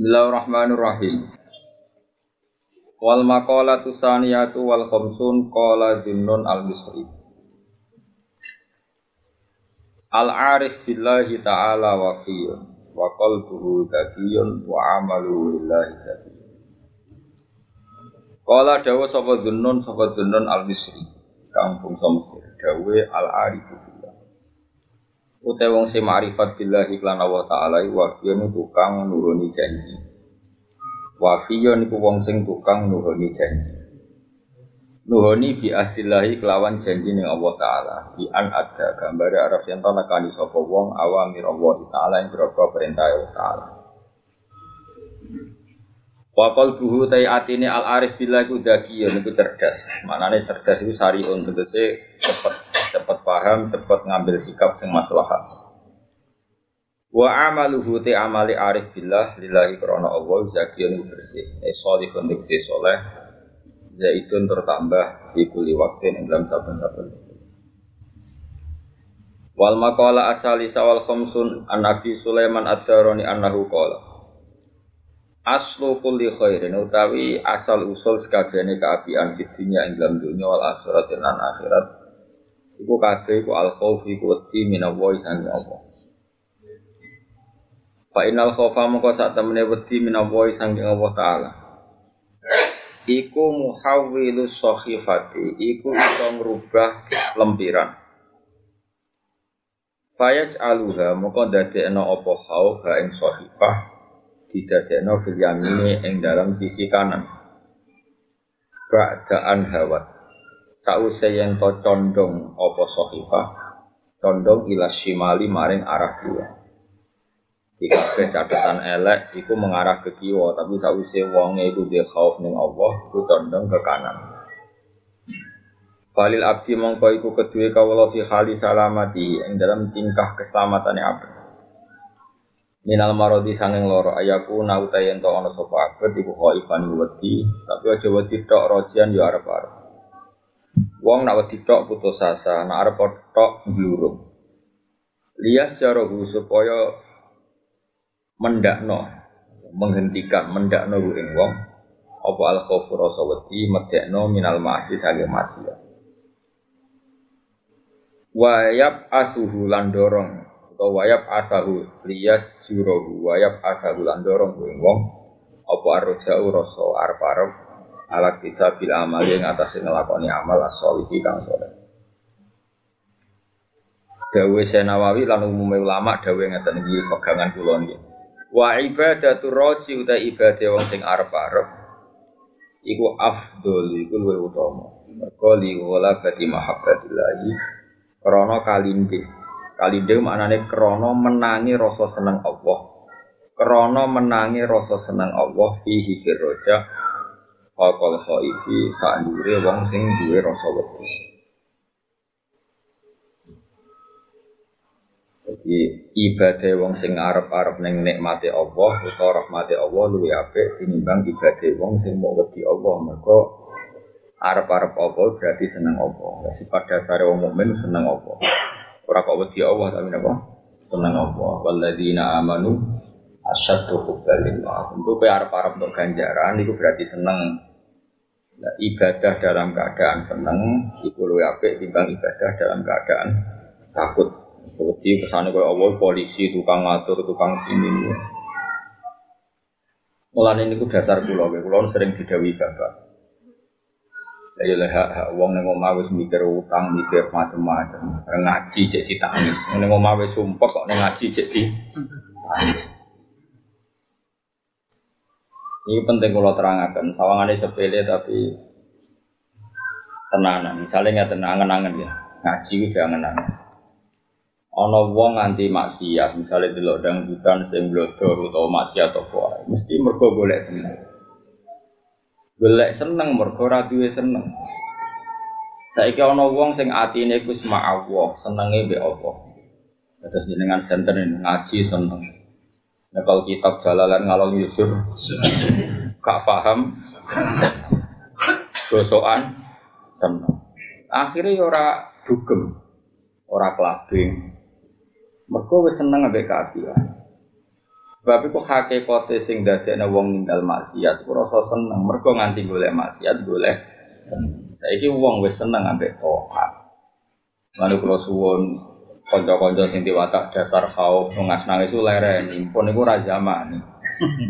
Bismillahirrahmanirrahim. Wal maqalatu saniyatu wal khamsun qala Junnun al-Misri. Al-arif billahi ta'ala wa fiyun wa qalbuhu zakiyun wa amaluhu lillahi zakiyun. Qala dawa sapa Junnun sapa Junnun al-Misri. Kampung Mesir. Dawe al-arif Utai wong sing ma'rifat billahi lan Allah taala wafiyun tukang nuhuni janji. Wafiyun iku wong sing tukang nuhuni janji. Nuhuni bi ahdillahi kelawan janji ning Allah taala. Bi an ada gambare araf yen ta nekani sapa wong awamir Allah taala ing berapa perintah Allah taala. Wa qalbuhu tai atine al arif billahi ku dakiyun iku cerdas. Manane cerdas iku sariun tegese cepet cepet paham, cepet ngambil sikap sing maslahat. Wa amaluhu te amali arif billah lillahi krana Allah zakiyun bersih. E sholihun diksi soleh. Zaitun tertambah di kuli waktu ing dalam saben-saben. Wal maqala asali sawal khamsun an Nabi Sulaiman ad-Darani annahu qala Aslu kulli khairin utawi asal usul sekabehane kaapian fid dunya ing dalam dunya wal akhirat lan akhirat iku kabeh iku al khauf iku wedi minallahi sangi Allah. Fa innal khaufa mongko sak temene wedi minallahi sangi Allah taala. Iku muhawwilu sakhifati, iku iso ngrubah lempiran. Fayaj aluha mongko dadekno apa khauf ha ing sakhifah didadekno fil yamini ing dalam sisi kanan. Ba'daan hawat sause yen to condong apa sahifah condong ila shimali maring arah kiwa Jika catatan elek iku mengarah ke kiwa tapi sause wonge iku dia khauf ning Allah iku condong ke kanan. Falil abdi mongko iku kedue kawula fi hali salamati ing dalam tingkah keselamatane abdi. Minal marodi sanging loro ayaku nauta yen to ana sapa abet iku khaifan wedi tapi aja wedi tok rojian yo arep-arep Wong nak wedi tok putus asa, nak arep tok glurung. Lias jarohu supaya mendakno, menghentikan mendakno ing wong apa al khaufu rasa wedi medekno minal ma'asi sange maksiat. Wayab asuhu lan dorong atau wayab asahu lias jurohu wayab asahu lan dorong ing wong apa arja'u rasa arep-arep alat bisa bila amal yang atas ngelakoni amal asolihi kang soleh. Dawe Senawawi lan umumnya ulama dawe ngeten iki pegangan kula niki. Wa ibadatu roji uta ibadah wong sing arep-arep iku afdol iku luwih utama. Mergo wala bati mahabbatillahi krana kalinde. Kalinde maknane krana menangi rasa seneng Allah. Krana menangi rasa seneng Allah fihi firroja Fakol khaifi sa'ndure wong sing duwe rasa wedi. Jadi ibadah wong sing arep-arep ning nikmate Allah utawa rahmate Allah luwih apik tinimbang ibadah wong sing mau wedi Allah. Mergo arep-arep apa berarti seneng apa. Sifat dasare wong mukmin seneng apa. Ora kok wedi Allah tapi napa? Seneng apa. Walladzina amanu asyaddu hubban lillah. Untuk kowe arep-arep untuk ganjaran iku berarti seneng Nah, ibadah dalam keadaan seneng itu luwih apik ibadah dalam keadaan takut. Wedi kesane koyo Allah polisi tukang ngatur tukang sini. Mulane niku dasar kula, kula sering didawi bapak. Ya lah hak ning omah wis mikir utang, mikir macam-macam. Ngaji cek ditangis. Ning omah sumpah kok ning ngaji cek. Ini penting kalau terangkan, sawangannya sepele tapi tenanan. Misalnya nggak tenangan-angan ya, ngaji udah angan-angan. Ono wong nganti maksiat, misalnya di lodang hutan sing blodor atau maksiat apa, mesti mergo golek seneng. Golek seneng mergo ra duwe seneng. Saiki ono wong sing atine iku Allah, senenge mbek apa. Terus jenengan senter ngaji seneng. Nah kalau kitab jalalan ngalor yusur gak paham gosokan seneng. Akhirnya ya ora dugem, ora kelabing. Mergo wis seneng ambek kaapian. Sebab itu hakikate sing dadekne wong ninggal maksiat ku rasa seneng. Mergo nganti golek maksiat golek seneng. Saiki wong wis seneng ambek tohat. Lalu kula suwun kanca-kanca sing diwatak dasar khauf ngas nangis ku leren. Impun iku ra zaman.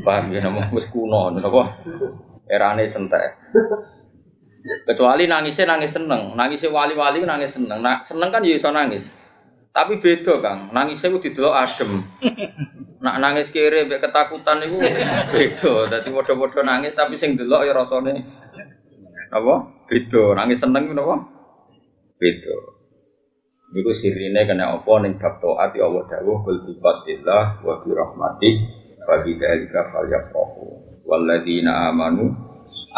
Paham ya namo wis kuno napa? Erane sentek. Kecuali nangisnya nangis seneng, nangisnya wali-wali nangis seneng. Nah, seneng kan ya iso nangis. Tapi beda Kang, nangisnya itu didelok adem. Nak nangis kiri mbek ketakutan itu beda. Dadi padha-padha nangis tapi sing delok ya rasane apa? Beda. Nangis seneng itu apa? Beda. Iku sirine kena apa ning bab taat ya Allah dawuh kul bi fadlillah wa bi rahmati wa bi dzalika falyafrahu. Walladzina amanu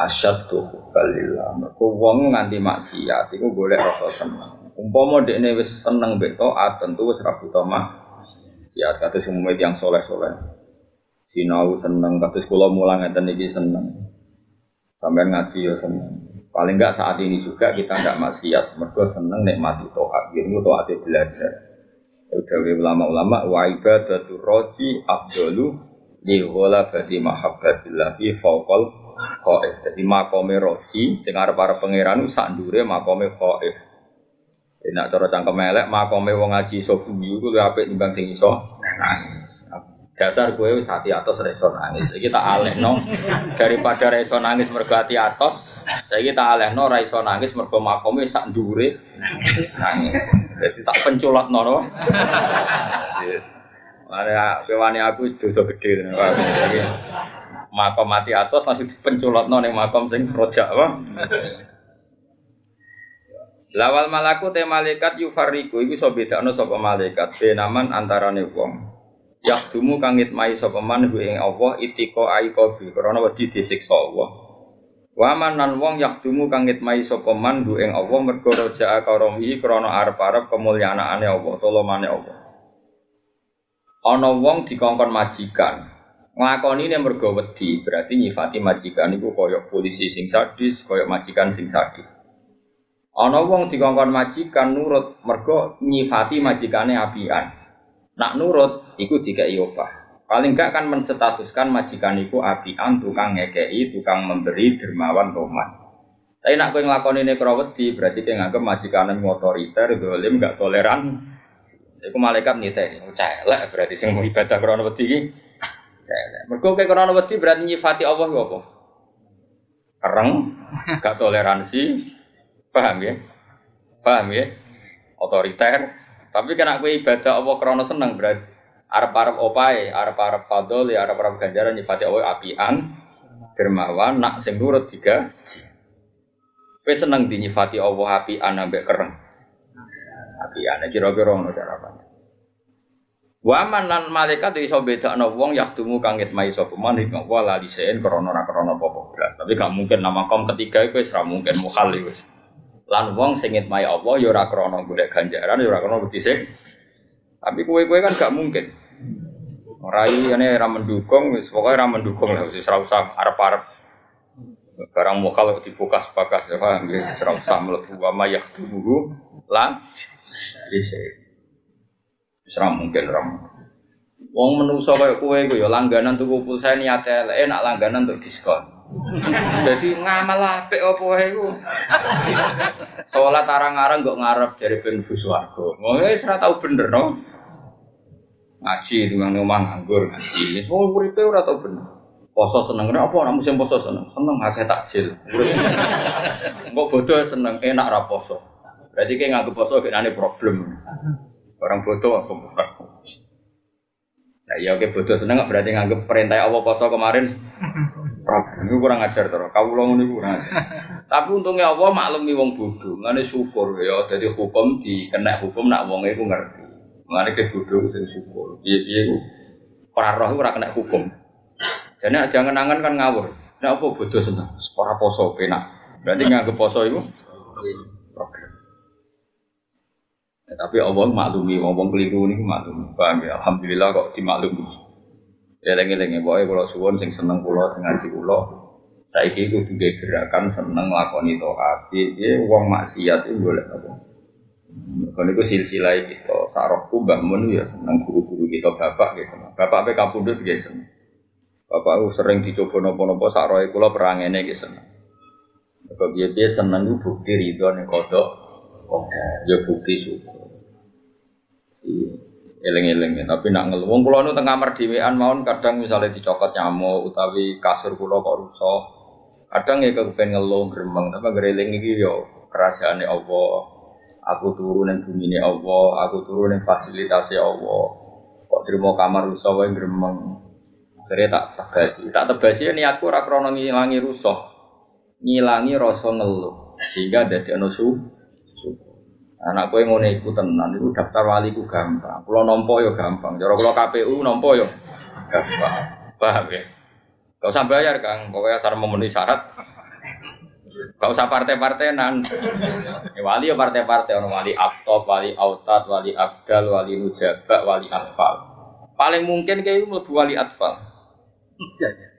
asyaddu hubbalillah. Mergo wong nganti maksiat iku golek rasa seneng. Umpama dekne wis seneng mbek taat tentu wis ra butuh maksiat kata semua yang soleh-soleh. Sinau seneng kados kula mulang ngeten iki seneng. Sampai ngaji ya seneng. Paling enggak saat ini juga kita enggak maksiat, mergo seneng nikmati taat. Ini taat belajar. Ya udah ulama-ulama wa ibadatu roji afdalu li ghalabati mahabbatillah fi fawqal khaif. Jadi makome roji sing arep para pangeran sak ndure makome khaif. Nak cara cangkem elek makome wong ngaji iso guyu kuwi apik timbang sing iso nangis. Dasar gue wis hati atos reso nangis. Iki tak alehno daripada reso nangis mergo hati atos, saiki tak alehno ra iso nangis mergo makome sak ndure nangis. Jadi tak penculotno no. Yes. Mana kewani aku dosa gede makom mati atas langsung dipenculotno ning makom sing rojak apa? Lawal malaku te malaikat yufariku iku iso bedakno sapa malaikat benaman antarane wong. Yahdumu kang ngitmai sapa man hu ing Allah itiko aiko bi krana wedi disiksa Allah. Wa nan wong yahdumu kang ngitmai sapa man hu ing Allah mergo rojaa karomi krana arep-arep kemulyanaane Allah, tolomane Allah. Ana wong dikongkon majikan, nglakoni ini mergo wedi berarti nyifati majikan iku koyok polisi sing sadis koyok majikan sing sadis ana wong dikongkon majikan nurut mergo nyifati majikane apian nak nurut iku dikai opah paling gak kan menstatuskan majikan iku apian tukang ngekei tukang memberi dermawan roman tapi nak kowe nglakoni ini wedi berarti kowe nganggep majikane otoriter dolim gak toleran Iku malaikat niteni, celek berarti sing mau ibadah krono wedi iki Mergo kayak wedi berarti nyifati Allah ku apa? Kereng, gak toleransi, paham ya? Paham ya? Otoriter. Tapi kena kue ibadah Allah krono seneng berarti arep-arep opae, arep-arep fadol ya arep-arep ganjaran nyifati Allah apian, dermawan, nak sing nurut tiga. Kue seneng dinyifati Allah apian ambek kereng. Apian, kira-kira ngono cara apa? Waman lan malaikat iso bedakno wong yahdumu kang ngitmai sapa man ing wa la lisen krana ora krana apa blas. Tapi gak mungkin nama kom ketiga iku wis ora mungkin mukhal wis. Lan wong sing ngitmai Allah ya ora krana golek ganjaran ya ora krana wedi Tapi kowe-kowe kan gak mungkin. Rai ini ora mendukung pokoke ora mendukung lah wis ora usah arep-arep barang mukhal dibukas-bakas ya paham ya ora usah mlebu wa ma yahdumu lan lisen. Serah mungkin ram. Wong menungso kayak kue gue ya langganan tuh pulsa niat elek enak langganan untuk diskon. Jadi ngamal apik apa wae iku. Salat arang-arang ngarep dari ben swarga. Wong wis tau bener no. Ngaji dengan omah nganggur ngaji. Wong uripe ora tau bener. Poso seneng apa ora musim poso seneng. Seneng akeh takjil. Kok bodoh seneng enak ra poso. Berarti kayak nganggep poso kenane problem. Orang bodoh langsung murah. Nah ya oke bodoh seneng nggak berarti nganggep perintah Allah poso kemarin. Ini kurang ajar terus. Kau ulang ini kurang. Tapi untungnya Allah maklumi wong bodoh. Ngene syukur ya. Jadi hukum di kena hukum nak wong itu ngerti. Ngene ke bodoh sing syukur. Iya iya itu. Para roh itu kena hukum. Jadi jangan angan kan ngawur. Nah apa bodoh seneng. Para poso penak. Berarti nganggep poso itu. Ya, tapi Allah maklumi, ngomong keliru ini maklumi. Paham ya? Alhamdulillah kok dimaklumi. Ya lengi-lengi, pokoknya kalau suwon sing seneng pulau, sing ngaji pulau, itu juga gerakan seneng lakoni toat. Ya, uang maksiat itu boleh apa? Kalau itu silsilah kita, sarokku Mbak Mun ya senang guru-guru kita bapak ya senang. Bapak apa kapundut ya senang. Bapak aku sering dicoba nopo-nopo saroy kula perangene ya senang. Dia dia senang itu bukti ridho nih kodok, ya bukti syukur. Iya, eleng-eleng ya. Tapi nak wong kula nu teng kamar dhewean kadang misalnya dicokot nyamuk utawi kasur kula kok rusak. Kadang ya kepen ngeluh gremeng, tapi gereling iki yo kerajaane Allah aku turun yang bumi ini Allah, aku turun yang fasilitasi Allah. Kok terima kamar rusak wae gremeng. Akhirnya tak tebasi, tak tebasi ya niatku ora krana ngilangi rusak. Ngilangi rasa ngeluh sehingga dadi ana su. Anak kowe ngono iku tenan iku daftar wali ku gampang. Kula nampa ya gampang. Cara kula KPU nampa ya gampang. Paham ya? Gak usah bayar, Kang. Pokoknya asal memenuhi syarat Gak usah partai-partainan. Ya, wali ya partai-partai orang wali aktop, wali autat, wali abdal, wali nujabak, wali atfal. Paling mungkin kayak itu lebih wali atfal.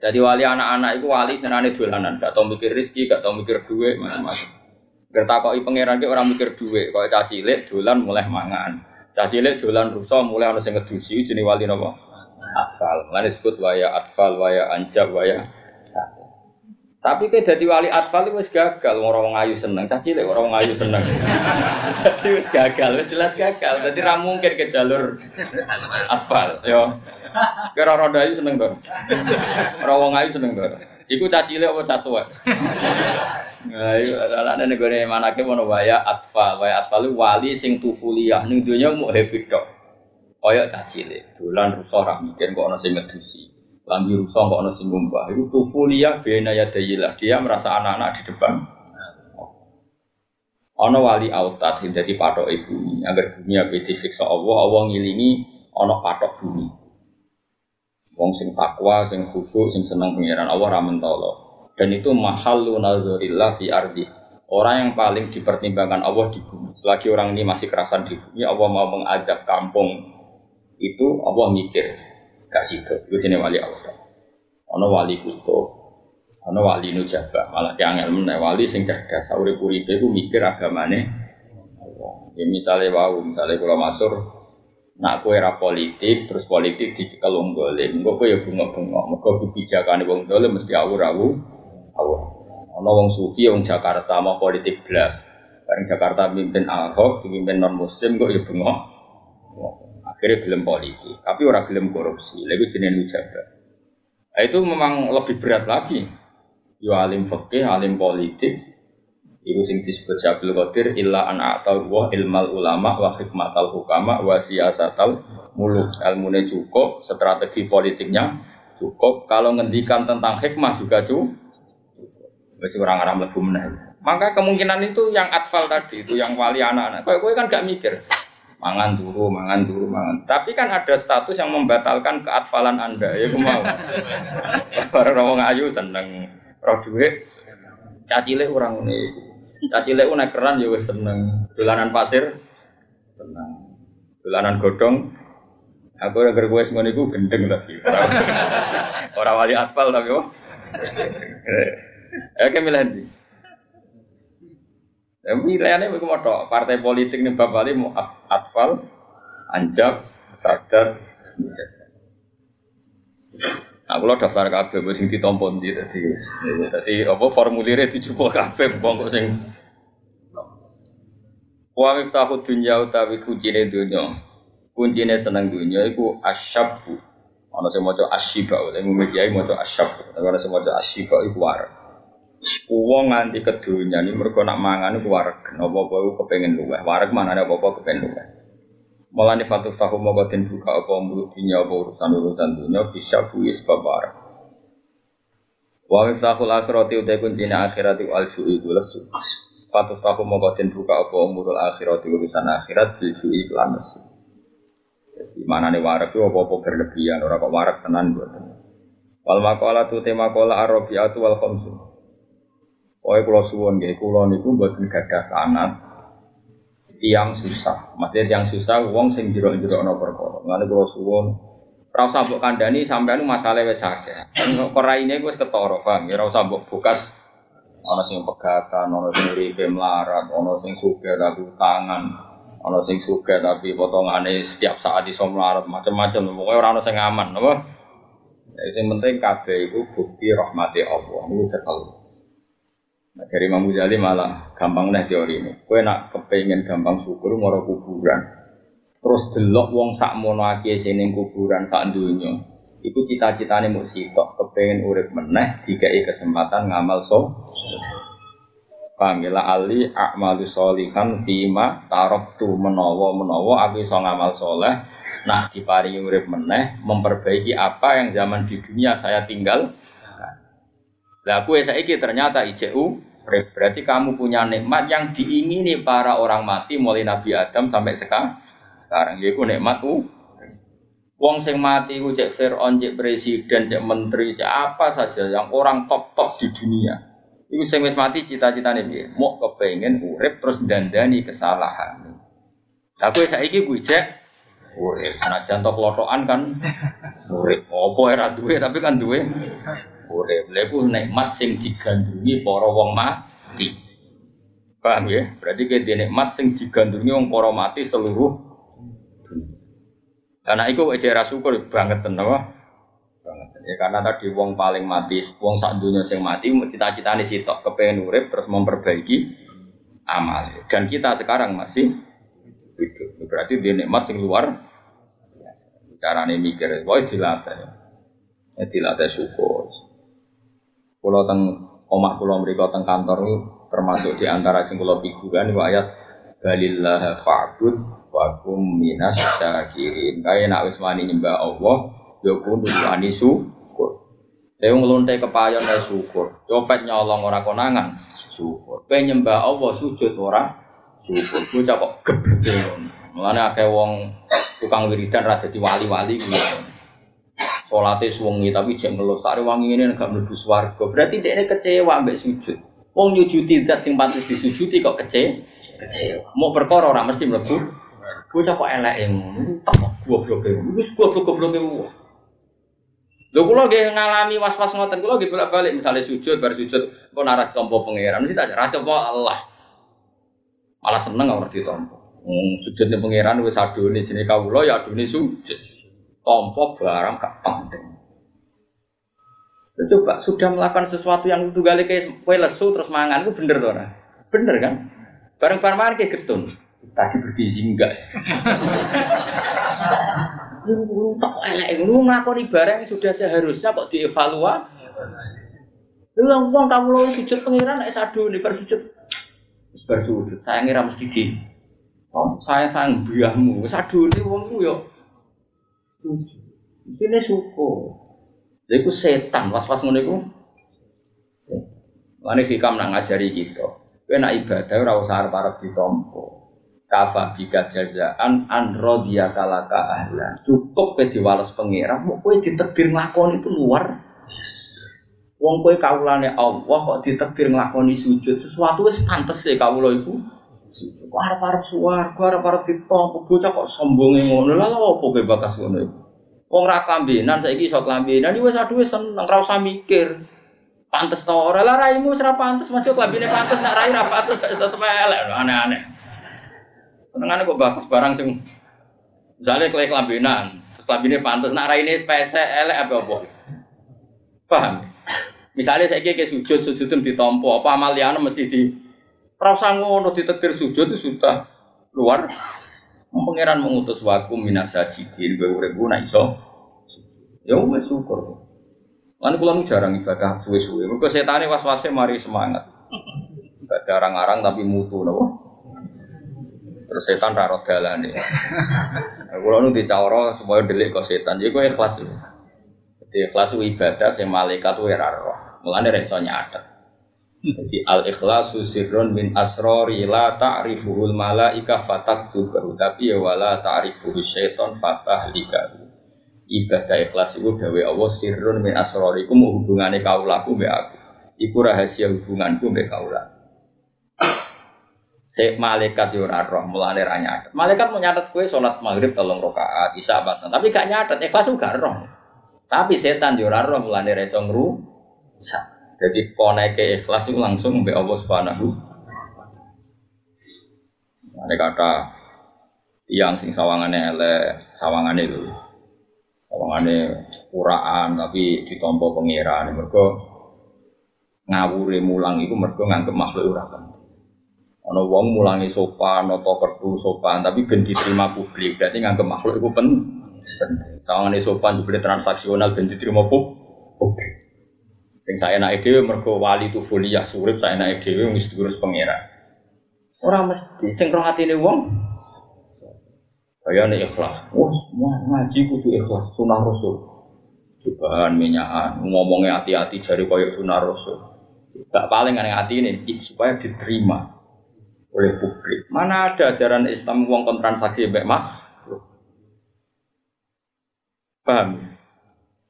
Jadi wali anak-anak itu wali senane dolanan, gak tau mikir rizki, gak tau mikir duit, macam-macam. Gertakoi pangeran ke orang mikir duit, kalau caci cilik dolan mulai mangan. Caci cilik dolan rusak mulai harus sing ngedusi jenis wali nopo. Atfal. Mulai disebut waya atfal, waya anjab, waya satu. Tapi ke jadi wali atfal itu gagal, orang ayu seneng, caci lek orang ayu seneng. jadi wis gagal, wis jelas gagal. Jadi ra mungkin ke jalur atfal, yo. Kira orang ayu seneng dong. Orang orang ayu seneng dong. Iku caci lek apa catuan? Nah, itu adalah yang mana ke mana waya atfal, waya atfal wali sing tufuliyah, nih dunia mau happy dok. Kaya caci lek, dolan rusak mikir kok ono sing ngedusi lambi rusak kok ono sing itu tufulia bena yadayilah dia merasa anak-anak di depan. Ono wali autat jadi patok ibu agar bumi ape disiksa Allah Allah ngilingi ono patok bumi. Wong sing takwa sing khusyuk sing seneng pengiran Allah ramen tolo dan itu mahallu nazarillah fi ardi. Orang yang paling dipertimbangkan Allah di bumi. Selagi orang ini masih kerasan di bumi Allah mau mengadap kampung. Itu Allah mikir gak sido itu jenis wali Allah. Ono wali kutub ono wali nujaba malah yang ilmu wali sing cerdas. Sauri uripe ku mikir agamane ya misalnya wau misalnya kalau matur nak kue era politik terus politik dicekel wong dolim. Engko kowe ya bunga-bunga mergo kebijakane wong mesti awur-awur awur ono wong sufi wong Jakarta mau politik blas. Bareng Jakarta pimpin Ahok dipimpin non muslim kok ya bunga akhirnya gelem politik, tapi orang gelem korupsi, lagi jenis nujaga. Nah, itu memang lebih berat lagi. Yo alim fakih, alim politik, Ibu sing disebut Syabil Qadir illa an atau wa ilmal ulama wa hikmatal hukama wa siyasatal muluk. Ilmune cukup, strategi politiknya cukup. Kalau ngendikan tentang hikmah juga cukup. Masih orang Arab lebih meneh. Maka kemungkinan itu yang atfal tadi itu yang wali anak-anak. Kau kan gak mikir mangan dulu, mangan dulu, mangan. Tapi kan ada status yang membatalkan keatfalan Anda, ya mau. Para orang ayu seneng roh duit, cacile orang ini, cacile unek keran juga seneng, dolanan pasir seneng, dolanan godong. Aku yang gue semuanya gue gendeng tapi orang wali atfal tapi oh. Eh, milih Ya pilihannya begitu mau partai politik nih bapak mau atfal, anjab, sadar, Nah, kalau daftar kabeh wis sing ditampa ndi dadi dadi apa formulire dicoba kabeh wong kok sing Wa miftahu dunya utawi kuncine dunya. Kuncine seneng dunya iku asyabu. Ana sing maca asyiba, lha mugi maca asyab. Ana sing maca asyiba iku. Uang nganti kedunya ini mereka nak mangan itu warek, nopo apa kepengen luweh. Warek mana ada apa kepengen luweh. Malah nih fatuf tahu mau batin buka apa mulut dunia apa urusan urusan dunia bisa buis babar. Wa miftahul akhirati utai kuncinya akhirati al itu lesu. Fatuf tahu mau batin buka apa umurul akhirati urusan akhirat bil su'i kelan lesu. Jadi mana nih warek itu apa apa berlebihan orang kok warek tenan buat. Wal makola tu tema kola arabiatu wal khamsun. Pokoknya kalau suwon gak, kalau niku buat gadah sanat tiang susah. Maksudnya tiang susah, uang sing jero-jero no perkara. Lalu kalau suwon, rasa mbok kandani sampai anu masalah wes akeh. Korai ini gue ketoro, paham? Ya rasa mbok bukas ono sing pegatan, ono sing uripe melarat, ono sing suka tapi tangan. Ono sing suka tapi potongane setiap saat iso melarat macam-macam. Pokoknya orang sing aman, apa? Ya, yang penting kabeh itu bukti rahmati Allah. Itu cekel. Nah, dari Imam Ghazali malah gampang nih teori ini. Kue nak kepengen gampang syukur moro kuburan. Terus delok wong sak mono akeh sing kuburan sak dunya. Iku cita-citane mau sitok, kepengen urip meneh dikai kesempatan ngamal so. Pamila ya? ali akmalu solihan fima tarok tu menowo menowo aku iso ngamal soleh Nah diparingi urip meneh memperbaiki apa yang zaman di dunia saya tinggal Lah aku saiki ternyata ICU berarti kamu punya nikmat yang diingini para orang mati mulai Nabi Adam sampai sekarang sekarang yaitu nikmat u Wong sing mati ku cek Fir'aun, cek presiden, cek menteri, cek apa saja yang orang top-top di dunia Iku sing wis mati cita-citane piye? Mau kepengen urip terus dandani kesalahan. Aku saiki kuwi cek urip. Senajan tok kan urip. Apa era duwe tapi kan duwe urip. Lha iku nikmat sing digandrungi para wong mati. Paham ya? Berarti kayak nikmat sing digandrungi wong para mati seluruh dunia. Karena itu ejera syukur banget tenan banget. Ya karena tadi wong paling mati, wong sak dunia sing mati cita-citane sitok kepengen urip terus memperbaiki amal. Dan kita sekarang masih hidup. Berarti dia nikmat sing luar biasa. Carane mikir, wah dilatih. Ya dilatih syukur. Kalau teng omah kula mriku teng kantor itu termasuk di antara sing kula pikiran itu ayat balillah fa'bud wa kum minas syakirin. Kaya nak wis wani nyembah Allah, ya kudu wani syukur. Dewe ngelunte kepayon ya syukur. Copet nyolong ora konangan syukur. Kowe nyembah Allah sujud ora syukur. Bocah kok gebrete ngono. Mulane akeh wong tukang wiridan ra dadi wali-wali kuwi. Salate suwengi tapi jek ngelus tak wangi ini gak mlebu swarga. Berarti dekne kecewa mbek sujud. Wong nyujudi zat sing pantes disujudi kok kecewa. Kecewa. Mau perkara ora mesti mlebu. Bocah kok eleke ngono. Tak gobloke. Wis goblok-gobloke wong. Lho kula nggih ngalami was-was ngoten, kula nggih bolak-balik misalnya sujud bar sujud kok narak tompo pangeran, mesti tak ra Allah. Malah seneng ora ditompo. Hmm, sujudnya pangeran wis adune jenenge kawula ya adune sujud. Tompo barang gak penting. Coba sudah melakukan sesuatu yang tunggal kayak kue lesu terus mangan itu bener tuh Bener kan? Bareng bareng kayak getun. Tadi bergizi enggak? Lu tak elek, lu ngakoni barang yang sudah seharusnya kok dievaluasi. Lu yang uang kamu lo sujud pengiran, nek sadu nih bersujud, bersujud. Saya ngira mesti di, oh, saya sayang biahmu, sadu nih uang lu yo. Sujud, mesti nih suko. Jadi aku setan, was-was ngono iku. Fikam nak ngajari kita. Kowe nak ibadah ora usah arep-arep ditampa kafa bika jazaan an rodiya kalaka ahlan cukup ke diwales pengira mau kue ditekdir ngelakoni itu luar wong kue kaulane Allah kok ditekdir ngelakoni sujud sesuatu wis pantes ya kaulo itu kok kok harap harap ditompo bocah kok sombongnya ngono? Lah apa kowe bakas ngono? Itu wong ra kambinan saiki iso kambinan wis aduh wis seneng ra usah mikir. Pantes to ora? Lah raimu ora pantes masih klambine pantes nak rai ra pantes tetep elek aneh-aneh. Senengane kok bagus barang sing misalnya klek kelambinan, kelambine pantas nak raine spese elek apa apa. Paham? Misalnya saya kayak sujud, sujud itu ditompo, apa amaliana mesti di rasa ngono ditetir sujud itu sudah luar. Pangeran mengutus waku minasajidin, gue urip nak iso. Ya wis syukur. Lan kula jarang ibadah suwe-suwe. Mergo setane was-wase mari semangat. Ibadah arang-arang tapi mutu napa? Terus setan raro dalan ya. Kalau nu dicawro supaya delik kok setan, jadi gue ikhlas lu. Jadi ikhlas ibadah, saya malaikat itu raro. Mulanya reso nyatet. Jadi al ikhlasu sirrun min asrori la ta'rifuhul malaika fatak tubahu tapi ya wala ta'rifuhu syaiton fatah likahu. Ibadah ikhlas itu dawe Allah sirrun min asrori ku mau hubungannya kaulaku be aku. Iku rahasia hubunganku be kaulaku. Se malaikat yo ora roh, mulane ra nyatet. Malaikat mau nyatet kue sholat maghrib tolong rakaat, isya batan. Tapi gak nyatet, ikhlas juga roh. Tapi setan yo ora roh, mulane ra iso. Jadi koneke ikhlas itu langsung mbek Allah Subhanahu Ada kata tiang sing sawangane elek, sawangane lho. Sawangane kuraan tapi ditompo pangeran mergo ngawure mulang iku mergo nganggep makhluk penting. Ana wong mulangi sopan atau kertu sopan tapi ben diterima publik, berarti nganggep makhluk iku penting. Sawangane sopan juga transaksional ben diterima publik. Sing saya naik dhewe mergo wali tu folia surip saya naik dhewe wis diurus pangeran. Ora mesti sing roh atine wong Kayane ikhlas. Wah, semua ngaji kudu ikhlas sunah rasul. Cobaan minyakan ngomongnya hati-hati jari koyok sunah rasul. Gak paling aneh hati ini supaya diterima oleh publik. Mana ada ajaran Islam uang kontransaksi mbak mah? Paham?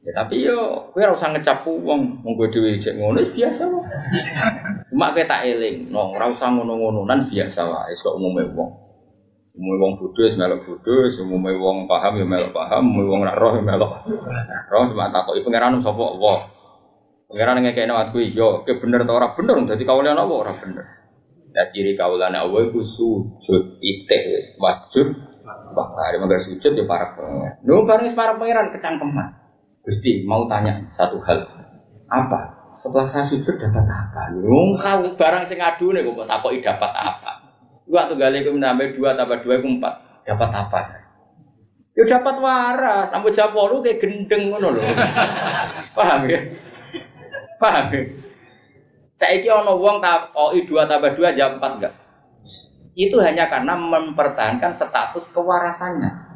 Ya tapi yo, ora usah ngecap wong kowe dhewe cek ngono biasa wae. Cuma kowe tak eling, no, ora usah ngono-ngono nan biasa wae, umume wong. Umume wong bodho wis melok bodho, umume wong paham ya melok paham, wong ora roh ya melok. Roh cuma takoki pangeran sapa Allah. Pangeran ngekekno aku yo, ke bener ta ora bener, dadi kawulan apa ora bener. Nah ciri kaulane Allah iku sujud titik wis wasjud Bahkan mangga sujud ya para pangeran. Lu bareng para pangeran kecangkeman. Gusti mau tanya satu hal. Apa? Setelah saya sujud dapat apa? Wong kau barang sing adu nih kok takoki dapat apa? Dua tuh gali aku menambah dua tambah dua aku empat. Dapat apa saya? Ya dapat waras. Sampai jawab lu kayak gendeng ngono loh. Paham ya? Paham ya? Saya iki ono wong takoki dua tambah dua jam empat enggak? Itu hanya karena mempertahankan status kewarasannya.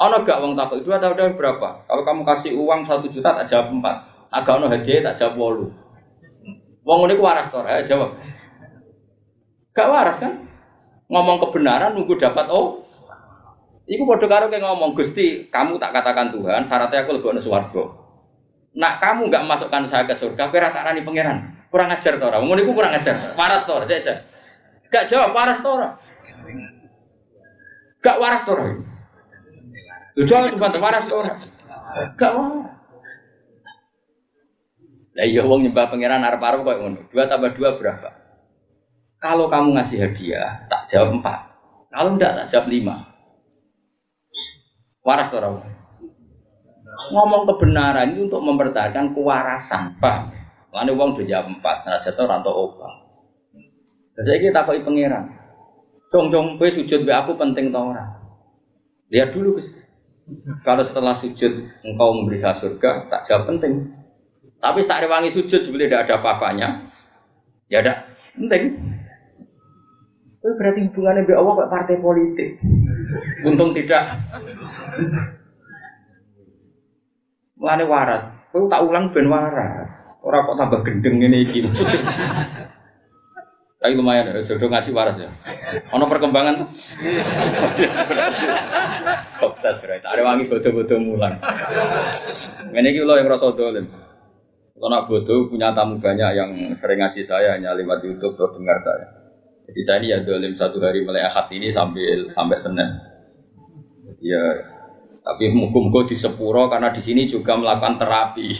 Ono gak uang takut itu ada udah berapa? Kalau kamu kasih uang satu juta tak jawab empat. Agak ono hadiah tak jawab walu. Uang ini waras tor, ya jawab. Gak waras kan? Ngomong kebenaran nunggu dapat oh. Iku bodoh karo kayak ngomong Gusti, kamu tak katakan Tuhan, syaratnya aku lebih suwargo. Nak kamu gak masukkan saya ke surga, kira tak rani pangeran. Kurang ajar tora, ngomong itu kurang ajar. Waras tora, aja. Gak jawab waras tora. Gak waras tora. Lu jangan cuma waras orang. Gak waras. Lah iya wong nyembah pangeran arep-arep kok ngono. Dua tambah dua berapa? Kalau kamu ngasih hadiah, tak jawab empat. Kalau enggak, tak jawab lima. Waras orang. Ngomong kebenaran itu untuk mempertahankan kewarasan, paham? Lalu uang udah jawab empat, sana jatuh rantau obat. Saya kita kok pangeran. Cong cong, kue sujud be aku penting tau orang. Lihat dulu. Kalau setelah sujud engkau memberi saya surga, tak jawab penting. Tapi tak rewangi sujud sebetulnya tidak ada apa-apanya. Ya ada penting. Itu berarti hubungannya dengan Allah kayak partai politik. Untung tidak. Mulane waras. Kau tak ulang ben waras. Orang kok tambah gendeng ini iki. Tapi lumayan ya, jodoh ngaji waras ya. Ono perkembangan. Sukses right. Ada wangi bodoh-bodoh mulan. Ini kita yang rasa dolim. Kalau nak bodoh punya tamu banyak yang sering ngaji saya hanya lewat YouTube atau dengar saya. Jadi saya ini ya dolim satu hari mulai akad ini sambil sampai senin. Jadi ya tapi mukum di Sepuro karena di sini juga melakukan terapi.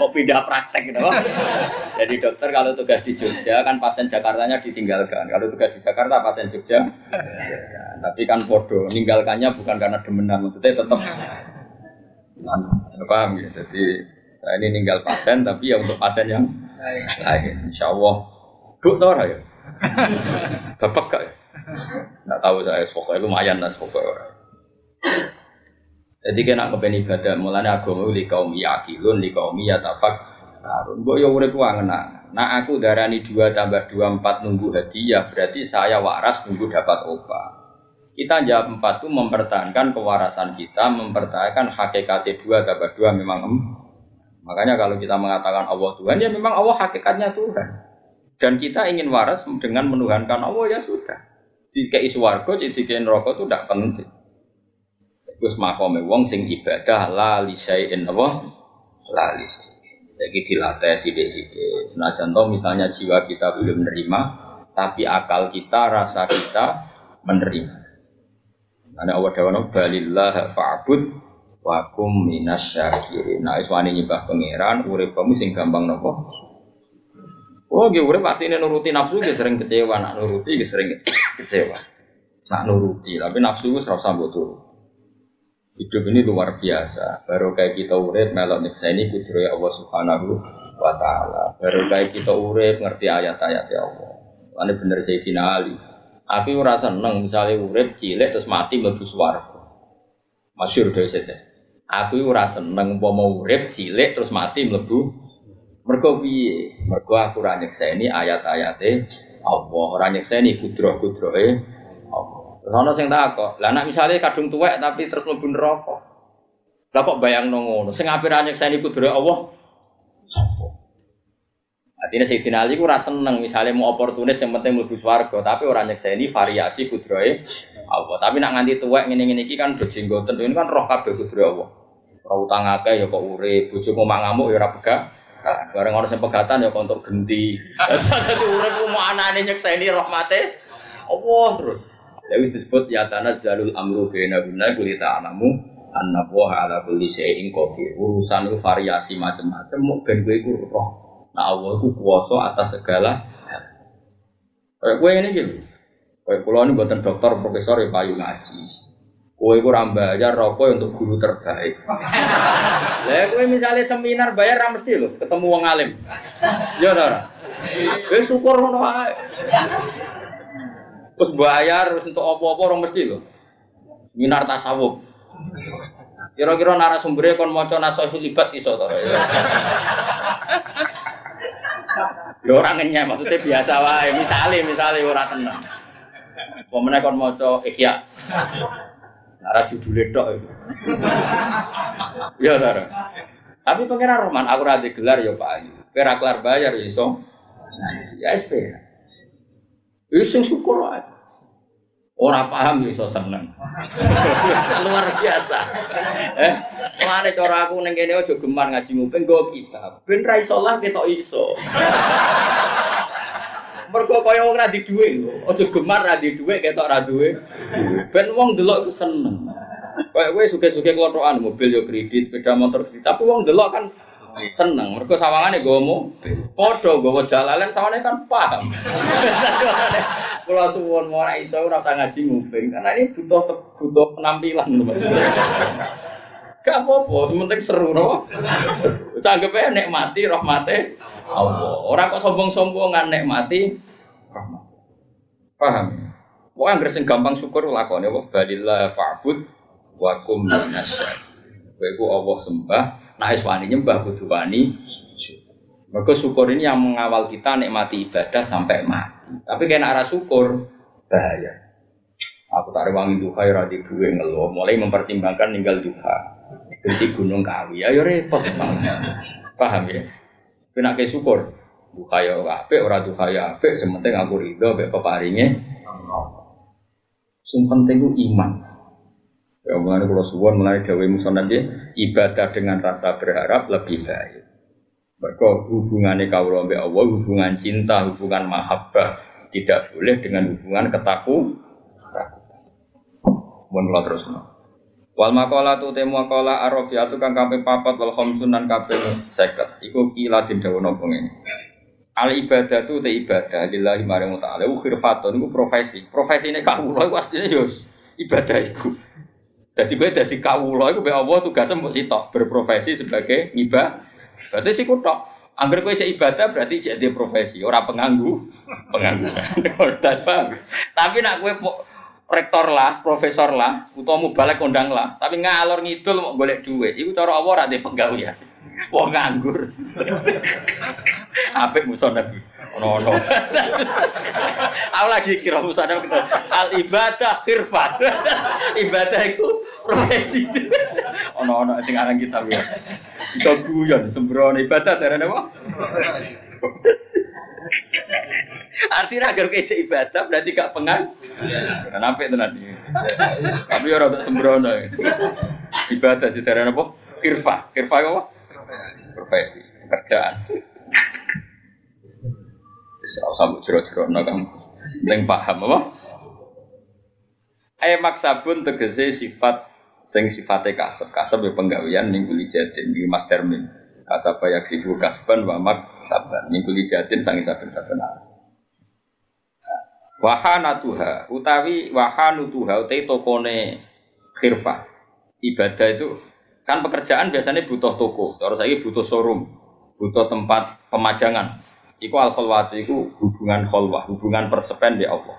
Mau pindah praktek gitu. Jadi dokter kalau tugas di Jogja kan pasien Jakartanya ditinggalkan. Kalau tugas di Jakarta pasien Jogja. Ya, tapi kan bodoh, meninggalkannya bukan karena demenan, maksudnya tetap paham ya. Jadi saya ini ninggal pasien tapi ya untuk pasien yang lain. Insya Allah. Buk tau ya? Bapak gak ya? Nggak tahu saya, pokoknya lumayan lah pokoknya. Jadi kena kepen ibadah, mulanya agama li kaum yakilun, li kaum yatafak karun. Mbok yo urip ngena. Nah aku darani dua tambah dua empat nunggu hadiah, berarti saya waras nunggu dapat obat. Kita jawab empat itu mempertahankan kewarasan kita, mempertahankan hakikat dua tambah dua memang em. Makanya kalau kita mengatakan Allah Tuhan, ya memang Allah hakikatnya Tuhan. Dan kita ingin waras dengan menuhankan Allah ya sudah dikei swarga jadi dikei neraka itu tidak penting. Gus makome wong sing ibadah la li syai'in apa? La li Jadi dilatih sidik-sidik. Senajan toh misalnya jiwa kita belum menerima, tapi akal kita, rasa kita menerima. Karena Allah dawana balillah fa'bud wa kum minas syakirin. Nah, iswani nyibah pangeran, urip kamu sing gampang nopo. Oh, gue urip pasti nuruti nafsu, gue sering kecewa, nak nuruti, gue sering kecewa. Nak nuruti, tapi nafsu gue serasa butuh. Hidup ini luar biasa. Baru kayak kita urip melok ini kudroy Allah Subhanahu wa taala. Baru kayak kita urip ngerti ayat-ayat ya Allah. Ini bener Sayyidina Ali. Aku ora seneng misalnya urip cilik terus mati mlebu swarga. Masyhur saja. Aku ora seneng umpama urip cilik terus mati mlebu Mergo piye? Mergo aku ora nyekseni ayat-ayate Allah, ora nyekseni kudroh-kudrohe Allah. Terus ana sing takok, lah nek misale kadung tuwek tapi terus mlebu neraka. Lah kok bayang ngono? Sing ape ora nyekseni kudrohe Allah? Sopo? Artinya Sayyidina Ali ku rasa seneng misalnya mau oportunis yang penting mlebu swarga, tapi orang nyekseni variasi kudrohe Allah. Tapi nak nganti tuwek ngene-ngene iki kan do jenggoten ini kan roh kabeh kudrohe Allah. Ora utang akeh ya kok urip, bojomu mangamuk ya ora. Bareng orang yang pegatan ya kontok genti. Dadi urip mau anane nyekseni rahmate Allah terus. Ya disebut ya zalul amru baina guna kulita anna wa ala kulli syai'in qadir. Urusan itu variasi macam-macam mau ben kowe iku roh. Nah Allah ku kuwasa atas segala hal. Kayak kowe ini gitu. Kayak kula ini buatan dokter profesor ya payu ngaji. Kowe iku ora bayar rokok untuk guru terbaik. Lah kowe misalnya seminar bayar ra mesti lho ketemu wong alim. Ya ta ora? Wis syukur ngono. Terus bayar wis untuk apa-apa orang mesti lho. Seminar tasawuf. Kira-kira narasumbernya kon maca nasohi libat iso to. Ya ora ngenyek maksudnya biasa wae. Misale misale ora tenang. Pemenang kon maca ihya. Nara judulnya tok. Ya Nara. Tapi pengiran Roman, aku rada gelar ya Pak Ayu. Kira kelar bayar ya iso. Ya SP. Ya sing syukur wae. Orang paham ya iso seneng. Luar biasa. Eh, mana cara aku neng kene gemar ngaji nguping go kita. Ben ra iso lah iso. Mergo kaya wong ra di dhuwit lho. Aja gemar ra di dhuwit ketok ra duwe. Ben wong delok iku seneng. Kayak kowe suge-suge kelothokan mobil yo kredit, sepeda motor kredit, tapi wong delok kan seneng. Mergo sawangane nggawa mobil. Padha nggawa jalalan sawane kan paham. Kula suwun ora iso ora usah ngaji nguping karena ini butuh butuh penampilan maksudnya. Gak apa-apa, penting seru no. Sanggepnya nikmati rahmate Allah. Orang kok sombong-sombongan nikmati rahmat. Paham? Pokoknya nggak sing gampang syukur lakone wa balillah fa'bud wa kum minasyar. Kowe Allah sembah, nah wani nyembah kudu wani Mereka syukur ini yang mengawal kita nikmati ibadah sampai mati. Tapi kena arah syukur bahaya. Aku tarik wangi duha ya di duwe ngeluh, mulai mempertimbangkan tinggal duha. Jadi gunung kawi, ayo repot Paham ya? Kena ke syukur. Duha ya ape, ora duha ya ape, sementing aku ridho mbek peparinge. Sing penting iman. Ya mulane kula suwon mulai gawe musonat ibadah dengan rasa berharap lebih baik. Mereka hubungannya kawula mbek Allah, hubungan cinta, hubungan mahabbah tidak boleh dengan hubungan ketaku. Mohon terus. Wal makola tu temu makola arabiatu kang kaping papat wal khamsun nan kaping 50. Iku kila den dawa napa ngene. Al ibadah tu te ibadah lillahi maring ta'ala. Ku khirfatun iku profesi. Profesine kawula iku asline yo ibadah iku. Dadi kowe dadi kawula iku be Allah tugasnya mbok sitok berprofesi sebagai ibadah. Berarti sih kutok. Angger kowe cek ibadah berarti cek dia profesi, ora penganggu, penganggu. Tapi nak kowe rektor lah, profesor lah, utawa balik kondang lah, tapi ngalor ngidul mau golek duit, itu cara Allah ora ya. Wong nganggur. Apik musuh Nabi. Ono ono. Aku lagi kira musuh Nabi al ibadah khirfat. ibadah itu profesi. Ono ono sing aran kita ya. Bisa guyon sembrono ibadah darane apa? Artinya agar kece ibadah berarti gak pengan. Kan apa itu nanti. Tapi orang tak sembrono. Ibadah sih dari apa? Kirfa, kirfa apa? Profesi, pekerjaan. Bisa sampai jero-jero kan. Yang paham apa? Ayat maksabun tegese sifat sing sifatnya kasep kasep ya penggawean ning kuli jatin di mas termin kasaba yaksibu kasban wa mak saban. Min kulli jatin sangi saben-saben Wahana tuha utawi wahanu tuha utai tokone khirfah. Ibadah itu kan pekerjaan biasanya butuh toko. Terus lagi butuh showroom butuh tempat pemajangan. Iku al kholwatu iku hubungan kholwah, hubungan persepen di Allah.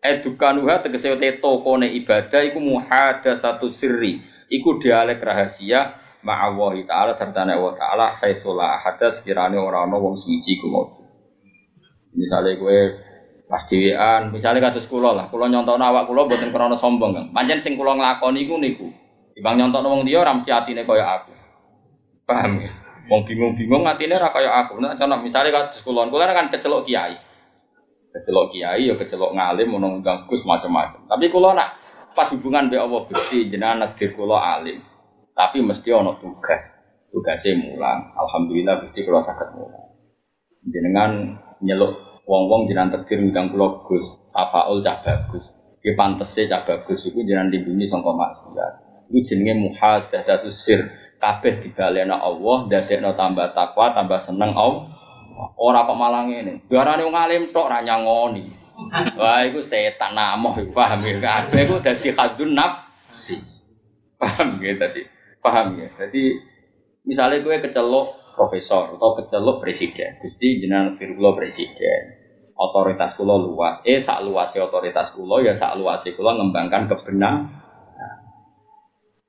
Edukanuha tegese te tokone ibadah iku muhada satu sirri, iku dialek rahasia ma'awahi ta'ala serta Allah ta'ala haitsulah ahada sekiranya orang-orang wong suci ku mau. Misalnya gue pas dhewean, misalnya kados kula lah, kula nyontokno awak kula mboten krana sombong, Kang. Pancen sing kula nglakoni iku niku. Timbang nyontokno wong liya ora mesti atine kaya aku. Paham ya? Wong bingung-bingung atine ra kaya aku. Nek contoh misale kados kula, kula kan kecelok kiai. Kecelok kiai ya kecelok ngalim ono ganggus macam-macam. Tapi kula nak pas hubungan be Allah Gusti jenengan negdir kula alim. Tapi mesti ono tugas. Tugasnya mulang. Alhamdulillah Gusti kula saged mulang. Jenengan nyeluk wong-wong jenengan takdir ngundang kula Gus, tafaul cah bagus. Ki pantese cah bagus iku jenengan lindungi sangka maksiat. Iku jenenge muhasadatus sir kabeh dibalena Allah, dadekno tambah takwa, tambah seneng Allah. Ora kok malah ngene. Biarane wong alim tok ra nyangoni. Wah, iku setan namoh, paham ya? Kabeh iku dadi khadun nafsi. Paham ya tadi? Paham ya? Jadi misalnya gue kecelok profesor atau kecelok presiden, Gusti jenengan kula presiden. Otoritas kula luas. Eh sak luasnya otoritas kula ya sak luasnya kula ngembangkan kebenaran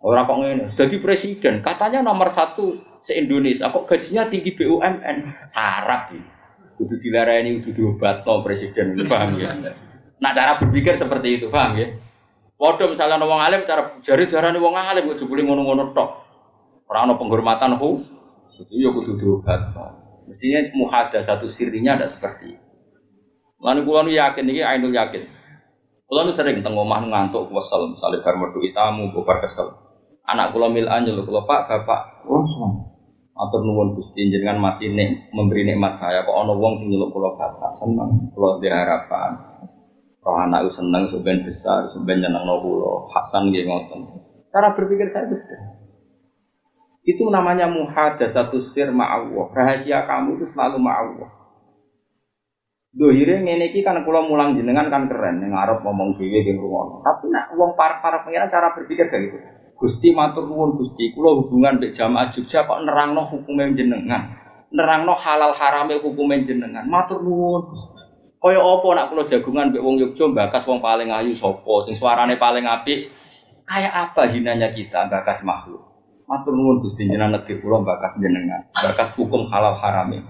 Orang kok ngene, jadi presiden, katanya nomor satu se Indonesia, kok gajinya tinggi BUMN, sarap ya. Dilarani, kudu diobat no presiden, paham ya? Nah cara berpikir seperti itu, paham ya? Waduh misalnya wong alim, cara jari darah wong alim, kudu boleh ngono-ngono tok. Orang no penghormatan hu, itu ya kudu diobat. Mestinya muhada satu sirinya ada seperti itu. Lalu kulo yakin ini ainul yakin. Kulo sering tengok omah ngantuk kesel, misalnya bar metu itamu, bar kesel. Anak kula mil anjul kula Pak, Bapak, oh sama. Atur nuwun Gusti jenengan masih nek memberi nikmat saya kok ana wong sing nyeluk kula Bapak. Seneng kula harapan. Roh anak seneng sebenarnya besar, sebenarnya nyenengno kula. Hasan nggih ngoten. Cara berpikir saya itu Itu namanya satu sir ma'allah. Rahasia kamu itu selalu ma'allah. Dohire ngene iki kan kula mulang jenengan kan keren ning arep ngomong dhewe di rumah. Tapi nak wong para-para pengiran cara berpikir kayak gitu. Gusti matur nuwun Gusti, kula hubungan mbek jamaah Jogja kok nerangno hukume jenengan. Nerangno halal harame hukume jenengan. Matur nuwun Gusti. Kaya apa nak kula jagungan mbek wong Yogya bakas wong paling ayu sapa, sing suarane paling apik. Kayak apa hinanya kita bakas makhluk. Matur nuwun Gusti jenengan negeri kula bakas jenengan. Bakas hukum halal harame.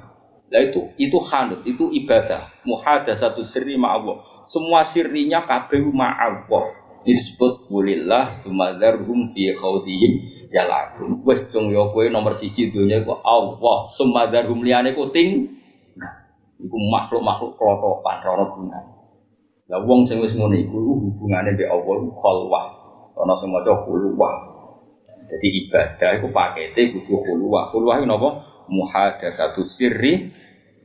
Nah itu itu hanut, itu ibadah. Muhadatsatu sirri ma'allah. Semua sirrinya kabeh ma'allah disebut kulillah sumadarhum fi khawdihim yalakun wes cung yo kowe nomor siji dunia iku Allah sumadarhum liyane ku ting iku makhluk-makhluk klotokan rono guna lah wong sing wis ngono iku hubungane mbek Allah khalwah. Ana sing maca khulwah. Jadi ibadah iku pakete kudu khulwah. Khulwah iku napa? Muhadatsatu sirri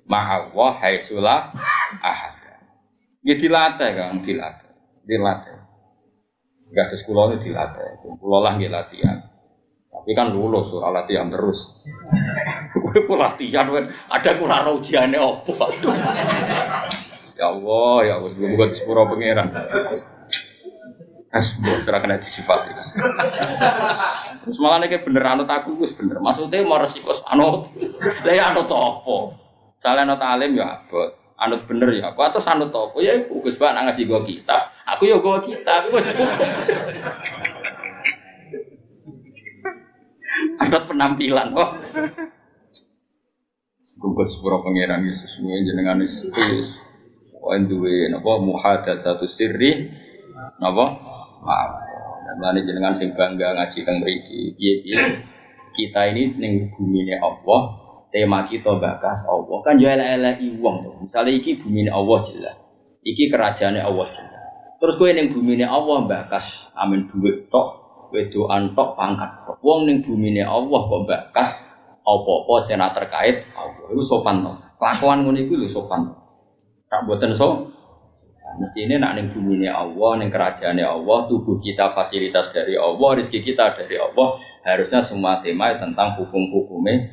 ma'allah haitsulah ahad Ya dilatih kan, dilatih, dilatih. Gak ada sekolah ini dilatih, sekolah lah nggak latihan. Tapi kan lulus, surah latihan terus. Gue pun latihan, ada kurang ujiannya opo. ya Allah, ya Allah, gue bukan sepuro pangeran. Asbro, serah kena disifati. Terus malah nih bener anut aku, gue bener. Maksudnya mau resiko anut, lah ya anut apa? Salah anut alim ya abot anut bener ya apa atau anut apa ya Gus Bak ngaji gua kita aku ya gua kita aku wis anut penampilan. Kok Gugus sepura pangeran Yesus sesuai jenengan Yesus Wan duwe napa satu sirri napa? Maaf. Dan jenengan sing bangga ngaji teng mriki. Piye-piye kita ini ning bumi Allah tema kita bakas Allah. Kan ya elek i wong misalnya iki bumi Allah jelas. Iki kerajaannya Allah jelas. Terus kue neng bumi Allah bakas amin duit tok wedoan tok pangkat wong neng bumi Allah kok bakas apa-apa sena terkait Allah. Itu sopan tok kelakuan ngono iku lho sopan tak buatan so. Mesti ini nak neng bumi Allah neng kerajaannya Allah tubuh kita fasilitas dari Allah rezeki kita dari Allah harusnya semua tema tentang hukum-hukumnya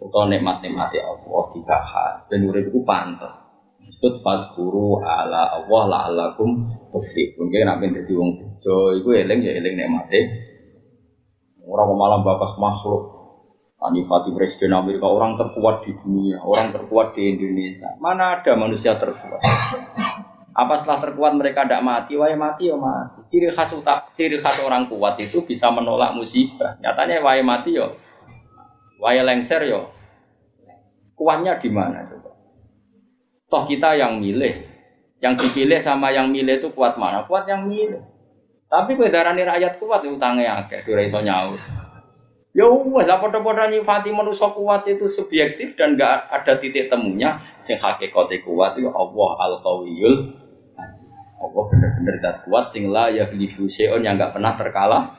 utawa nikmat-nikmate Allah dibahas. Ben urip iku pantes disebut fazkuru ala Allah la'allakum tuflihun kene nek dadi wong bejo iku eling ya eling nikmate ora malah bakas makhluk Anifati Presiden Amerika orang terkuat di dunia, orang terkuat di Indonesia. Mana ada manusia terkuat? Apa setelah terkuat mereka tidak mati? Wah mati ya mati. Ciri khas utak, ciri khas orang kuat itu bisa menolak musibah. Nyatanya wah mati yo, wah lengser yo. Kuatnya di mana? Toh kita yang milih, yang dipilih sama yang milih itu kuat mana? Kuat yang milih. Tapi kue rakyat kuat itu utangnya akeh, dure iso nyaur. Ya wes lah podo-podo nyifati manusia kuat itu subjektif dan gak ada titik temunya. Sing hakikate kuat itu Allah al qawiyul aziz. Allah bener-bener dat kuat sing la ya ghlibu syai'un yang gak pernah terkalah.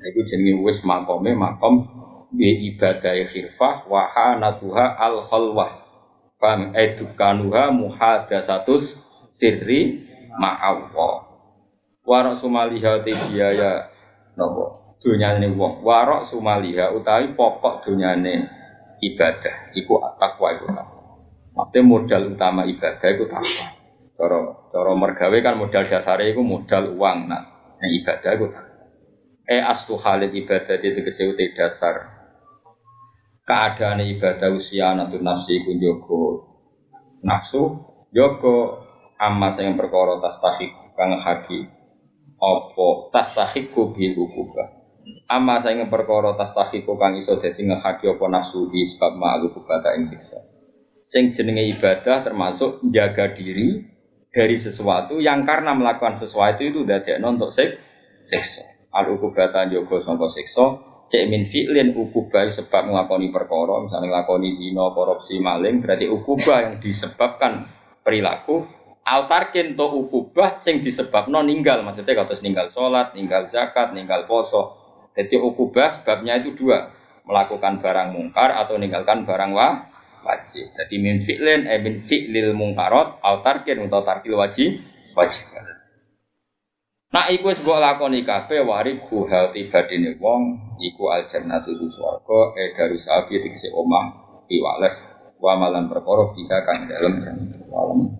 Iku jenenge wis makome makom bi ibadah khirfah wa hanatuha al khalwah. Fam edukanuha muhadasatus sirri ma'awwa. Wa rasumaliha ya nopo dunyane wong. Warok sumaliha utawi pokok dunyane ibadah. Iku takwa iku takwa. Maksudnya modal utama ibadah iku takwa. Cara cara mergawe kan modal dasare iku modal uang nah yang ibadah iku takwa. Eh aslu halid ibadah itu kesewute dasar keadaan ibadah usia natu nafsi iku joko nafsu joko amma sing perkara tastahik kang haki apa tastahiku bil ukubah Ama saya ingin perkara tastahiku kang iso dadi ngehaki apa nafsu di sebab ma'alu kubata ing siksa. Sing jenenge ibadah termasuk menjaga diri dari sesuatu yang karena melakukan sesuatu itu dadekno untuk sik siksa. Al ukubata jogo sangka siksa, cek min fi'lin ukubah sebab nglakoni perkara, misalnya nglakoni zina, korupsi, maling, berarti ukubah yang disebabkan perilaku altarkin to ukubah sing disebabno ninggal maksudnya kados ninggal sholat, ninggal zakat, ninggal poso jadi ukubah sebabnya itu dua, melakukan barang mungkar atau meninggalkan barang wa, wajib. Jadi min fi'lin eh min fi'lil mungkarot au tarkin atau tarkil wajib wajib. Nah, iku wis mbok lakoni kabeh warib hal tibadine wong iku al jannatu di swarga e darusabi tegese omah piwales wa malan perkara fika kang dalem jannah.